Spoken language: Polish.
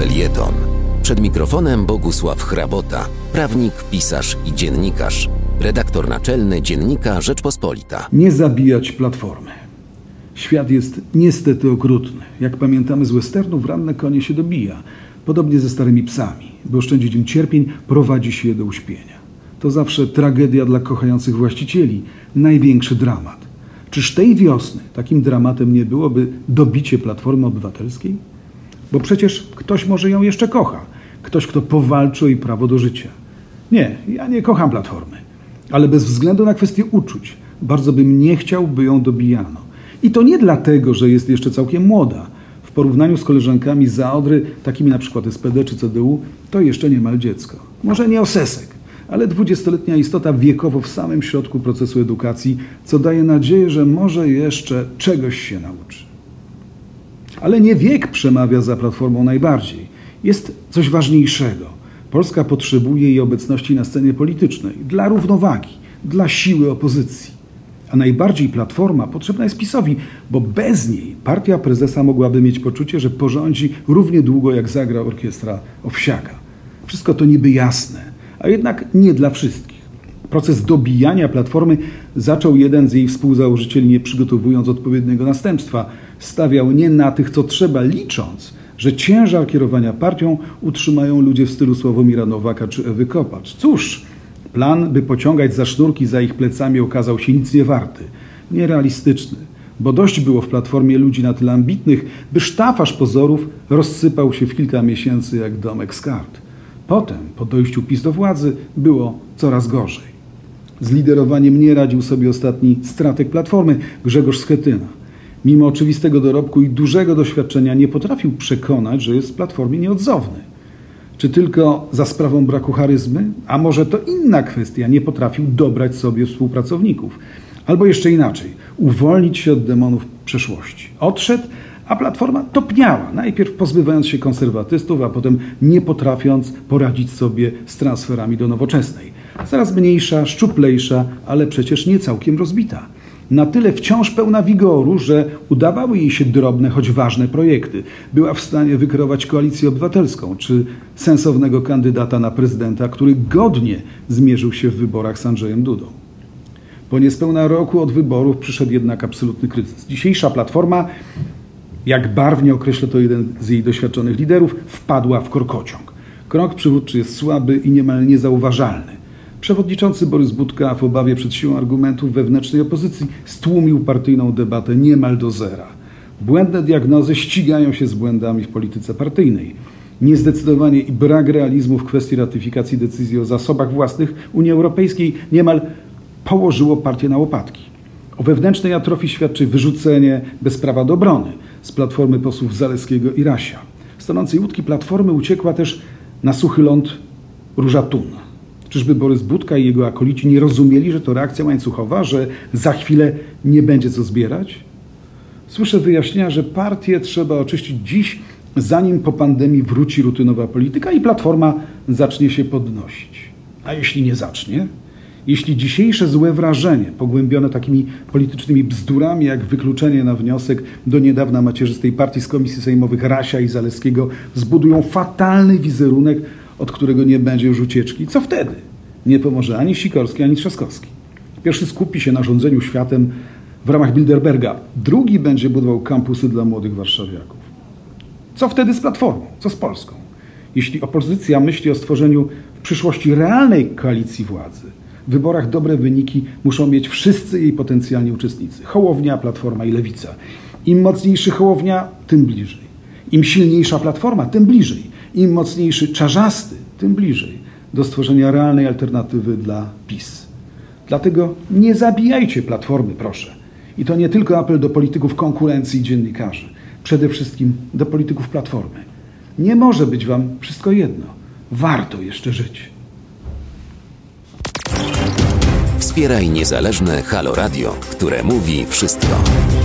felieton. Przed mikrofonem Bogusław Hrabota, prawnik, pisarz i dziennikarz. Redaktor naczelny Dziennika Rzeczpospolita. Nie zabijać platformy. Świat jest niestety okrutny. Jak pamiętamy z westernów, ranne konie się dobija. Podobnie ze starymi psami. By oszczędzić im cierpień, prowadzi się je do uśpienia. To zawsze tragedia dla kochających właścicieli, największy dramat. Czyż tej wiosny takim dramatem nie byłoby dobicie Platformy Obywatelskiej? Bo przecież ktoś może ją jeszcze kocha. Ktoś, kto powalczy o jej prawo do życia. Nie, ja nie kocham Platformy. Ale bez względu na kwestię uczuć, bardzo bym nie chciał, by ją dobijano. I to nie dlatego, że jest jeszcze całkiem młoda. W porównaniu z koleżankami z Zaodry, takimi na przykład SPD czy CDU, to jeszcze niemal dziecko. Może nie osesek, ale dwudziestoletnia istota wiekowo w samym środku procesu edukacji, co daje nadzieję, że może jeszcze czegoś się nauczy. Ale nie wiek przemawia za Platformą najbardziej. Jest coś ważniejszego. Polska potrzebuje jej obecności na scenie politycznej dla równowagi, dla siły opozycji. A najbardziej Platforma potrzebna jest PiSowi, bo bez niej partia prezesa mogłaby mieć poczucie, że porządzi równie długo, jak zagra orkiestra Owsiaka. Wszystko to niby jasne, a jednak nie dla wszystkich. Proces dobijania Platformy zaczął jeden z jej współzałożycieli, nie przygotowując odpowiedniego następstwa. Stawiał nie na tych, co trzeba, licząc, że ciężar kierowania partią utrzymają ludzie w stylu Sławomira Nowaka czy Ewy Kopacz. Cóż, plan, by pociągać za sznurki za ich plecami, okazał się nic nie warty, nierealistyczny, bo dość było w Platformie ludzi na tyle ambitnych, by sztafaż pozorów rozsypał się w kilka miesięcy jak domek z kart. Potem, po dojściu PiS do władzy, było coraz gorzej. Z liderowaniem nie radził sobie ostatni stratek Platformy, Grzegorz Schetyna. Mimo oczywistego dorobku i dużego doświadczenia nie potrafił przekonać, że jest w Platformie nieodzowny. Czy tylko za sprawą braku charyzmy? A może to inna kwestia, nie potrafił dobrać sobie współpracowników. Albo jeszcze inaczej, uwolnić się od demonów przeszłości. Odszedł, a Platforma topniała, najpierw pozbywając się konserwatystów, a potem nie potrafiąc poradzić sobie z transferami do nowoczesnej. Coraz mniejsza, szczuplejsza, ale przecież nie całkiem rozbita. Na tyle wciąż pełna wigoru, że udawały jej się drobne, choć ważne projekty. Była w stanie wykreować koalicję obywatelską czy sensownego kandydata na prezydenta, który godnie zmierzył się w wyborach z Andrzejem Dudą. Po niespełna roku od wyborów przyszedł jednak absolutny kryzys. Dzisiejsza platforma, jak barwnie określa to jeden z jej doświadczonych liderów, wpadła w korkociąg. Krok przywódczy jest słaby i niemal niezauważalny. Przewodniczący Borys Budka w obawie przed siłą argumentów wewnętrznej opozycji stłumił partyjną debatę niemal do zera. Błędne diagnozy ścigają się z błędami w polityce partyjnej. Niezdecydowanie i brak realizmu w kwestii ratyfikacji decyzji o zasobach własnych Unii Europejskiej niemal położyło partię na łopatki. O wewnętrznej atrofii świadczy wyrzucenie bez prawa do obrony z platformy posłów Zaleskiego i Rasia. Z łódki platformy uciekła też na suchy ląd Róża Tun. Czyżby Borys Budka i jego akolici nie rozumieli, że to reakcja łańcuchowa, że za chwilę nie będzie co zbierać? Słyszę wyjaśnienia, że partię trzeba oczyścić dziś, zanim po pandemii wróci rutynowa polityka i platforma zacznie się podnosić. A jeśli nie zacznie? Jeśli dzisiejsze złe wrażenie, pogłębione takimi politycznymi bzdurami jak wykluczenie na wniosek do niedawna macierzystej partii z komisji sejmowych Rasia i Zaleskiego, zbudują fatalny wizerunek, od którego nie będzie już ucieczki, co wtedy? Nie pomoże ani Sikorski, ani Trzaskowski. Pierwszy skupi się na rządzeniu światem w ramach Bilderberga, drugi będzie budował kampusy dla młodych warszawiaków. Co wtedy z Platformą? Co z Polską? Jeśli opozycja myśli o stworzeniu w przyszłości realnej koalicji władzy, w wyborach dobre wyniki muszą mieć wszyscy jej potencjalni uczestnicy. Hołownia, Platforma i Lewica. Im mocniejszy Hołownia, tym bliżej. Im silniejsza Platforma, tym bliżej. Im mocniejszy Czarzasty, tym bliżej do stworzenia realnej alternatywy dla PiS. Dlatego nie zabijajcie Platformy, proszę. I to nie tylko apel do polityków konkurencji i dziennikarzy. Przede wszystkim do polityków Platformy. Nie może być wam wszystko jedno. Warto jeszcze żyć. Wspieraj niezależne Halo Radio, które mówi wszystko.